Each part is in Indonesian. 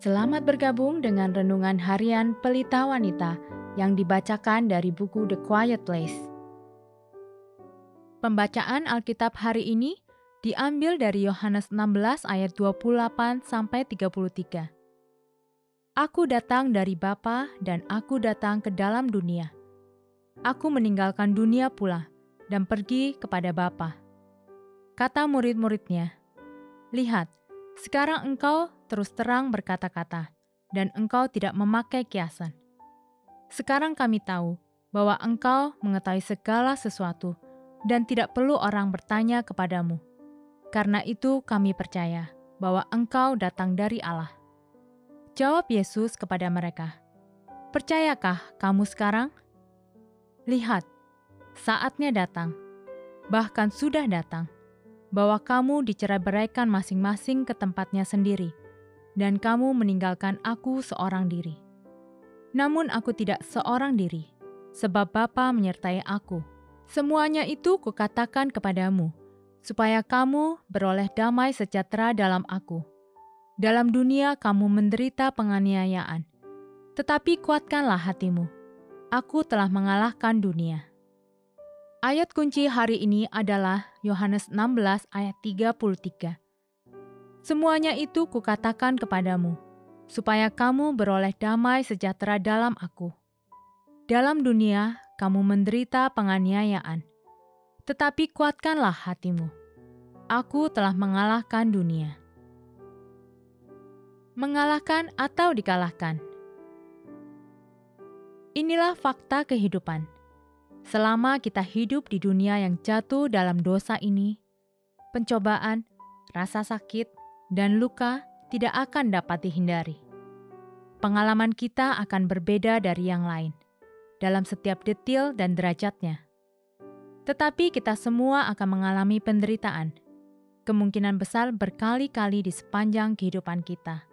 Selamat bergabung dengan renungan harian Pelita Wanita yang dibacakan dari buku The Quiet Place. Pembacaan Alkitab hari ini diambil dari Yohanes 16 ayat 28 sampai 33. Aku datang dari Bapa dan aku datang ke dalam dunia. Aku meninggalkan dunia pula dan pergi kepada Bapa. Kata murid-muridnya, "Lihat, sekarang engkau terus terang berkata-kata, dan engkau tidak memakai kiasan. Sekarang kami tahu bahwa engkau mengetahui segala sesuatu, dan tidak perlu orang bertanya kepadamu. Karena itu, kami percaya bahwa engkau datang dari Allah. Jawab Yesus kepada mereka, "Percayakah kamu sekarang? Lihat, saatnya datang, bahkan sudah datang." bahwa kamu dicerai-beraikan masing-masing ke tempatnya sendiri, dan kamu meninggalkan aku seorang diri. Namun aku tidak seorang diri, sebab Bapa menyertai aku. Semuanya itu kukatakan kepadamu, supaya kamu beroleh damai sejahtera dalam aku. Dalam dunia kamu menderita penganiayaan, tetapi kuatkanlah hatimu. Aku telah mengalahkan dunia. Ayat kunci hari ini adalah Yohanes 16 ayat 33. Semuanya itu kukatakan kepadamu, supaya kamu beroleh damai sejahtera dalam aku. Dalam dunia kamu menderita penganiayaan, tetapi kuatkanlah hatimu. Aku telah mengalahkan dunia. Mengalahkan atau dikalahkan. Inilah fakta kehidupan Selama kita hidup di dunia yang jatuh dalam dosa ini, pencobaan, rasa sakit, dan luka tidak akan dapat dihindari. Pengalaman kita akan berbeda dari yang lain dalam setiap detil dan derajatnya. Tetapi kita semua akan mengalami penderitaan, kemungkinan besar berkali-kali di sepanjang kehidupan kita.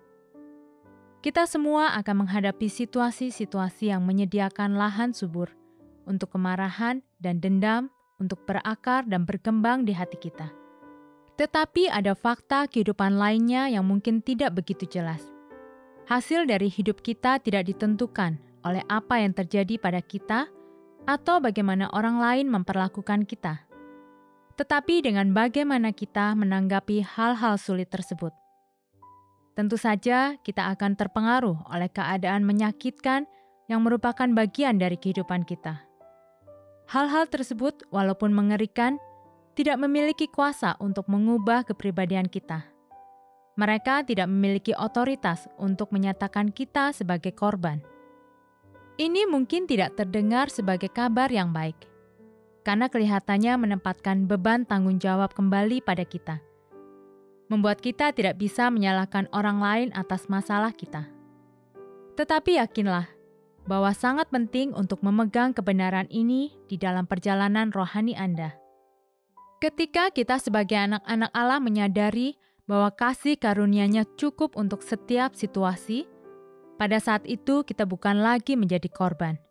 Kita semua akan menghadapi situasi-situasi yang menyediakan lahan subur untuk kemarahan dan dendam untuk berakar dan berkembang di hati kita. Tetapi ada fakta kehidupan lainnya yang mungkin tidak begitu jelas. Hasil dari hidup kita tidak ditentukan oleh apa yang terjadi pada kita atau bagaimana orang lain memperlakukan kita, tetapi dengan bagaimana kita menanggapi hal-hal sulit tersebut. Tentu saja, kita akan terpengaruh oleh keadaan menyakitkan yang merupakan bagian dari kehidupan kita. Hal-hal tersebut, walaupun mengerikan, tidak memiliki kuasa untuk mengubah kepribadian kita. Mereka tidak memiliki otoritas untuk menyatakan kita sebagai korban. Ini mungkin tidak terdengar sebagai kabar yang baik, karena kelihatannya menempatkan beban tanggung jawab kembali pada kita, membuat kita tidak bisa menyalahkan orang lain atas masalah kita. Tetapi yakinlah, bahwa sangat penting untuk memegang kebenaran ini di dalam perjalanan rohani Anda. Ketika kita sebagai anak-anak Allah menyadari bahwa kasih karunia-Nya cukup untuk setiap situasi, pada saat itu kita bukan lagi menjadi korban.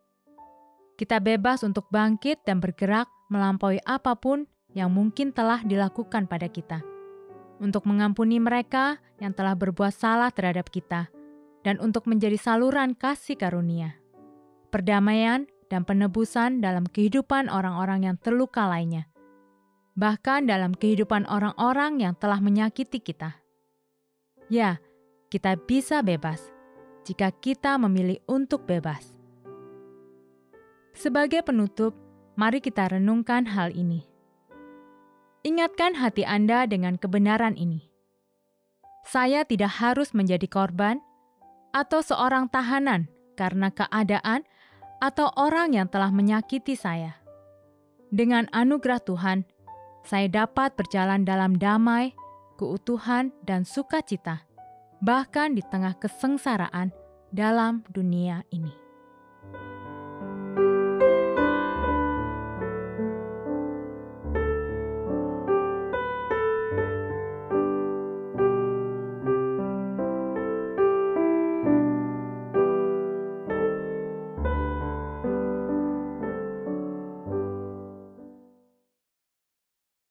Kita bebas untuk bangkit dan bergerak melampaui apa pun yang mungkin telah dilakukan pada kita, untuk mengampuni mereka yang telah berbuat salah terhadap kita, dan untuk menjadi saluran kasih karunia perdamaian, dan penebusan dalam kehidupan orang-orang yang terluka lainnya, bahkan dalam kehidupan orang-orang yang telah menyakiti kita. Ya, kita bisa bebas jika kita memilih untuk bebas. Sebagai penutup, mari kita renungkan hal ini. Ingatkan hati Anda dengan kebenaran ini. Saya tidak harus menjadi korban atau seorang tahanan karena keadaan atau orang yang telah menyakiti saya. Dengan anugerah Tuhan, saya dapat berjalan dalam damai, keutuhan, dan sukacita, bahkan di tengah kesengsaraan dalam dunia ini.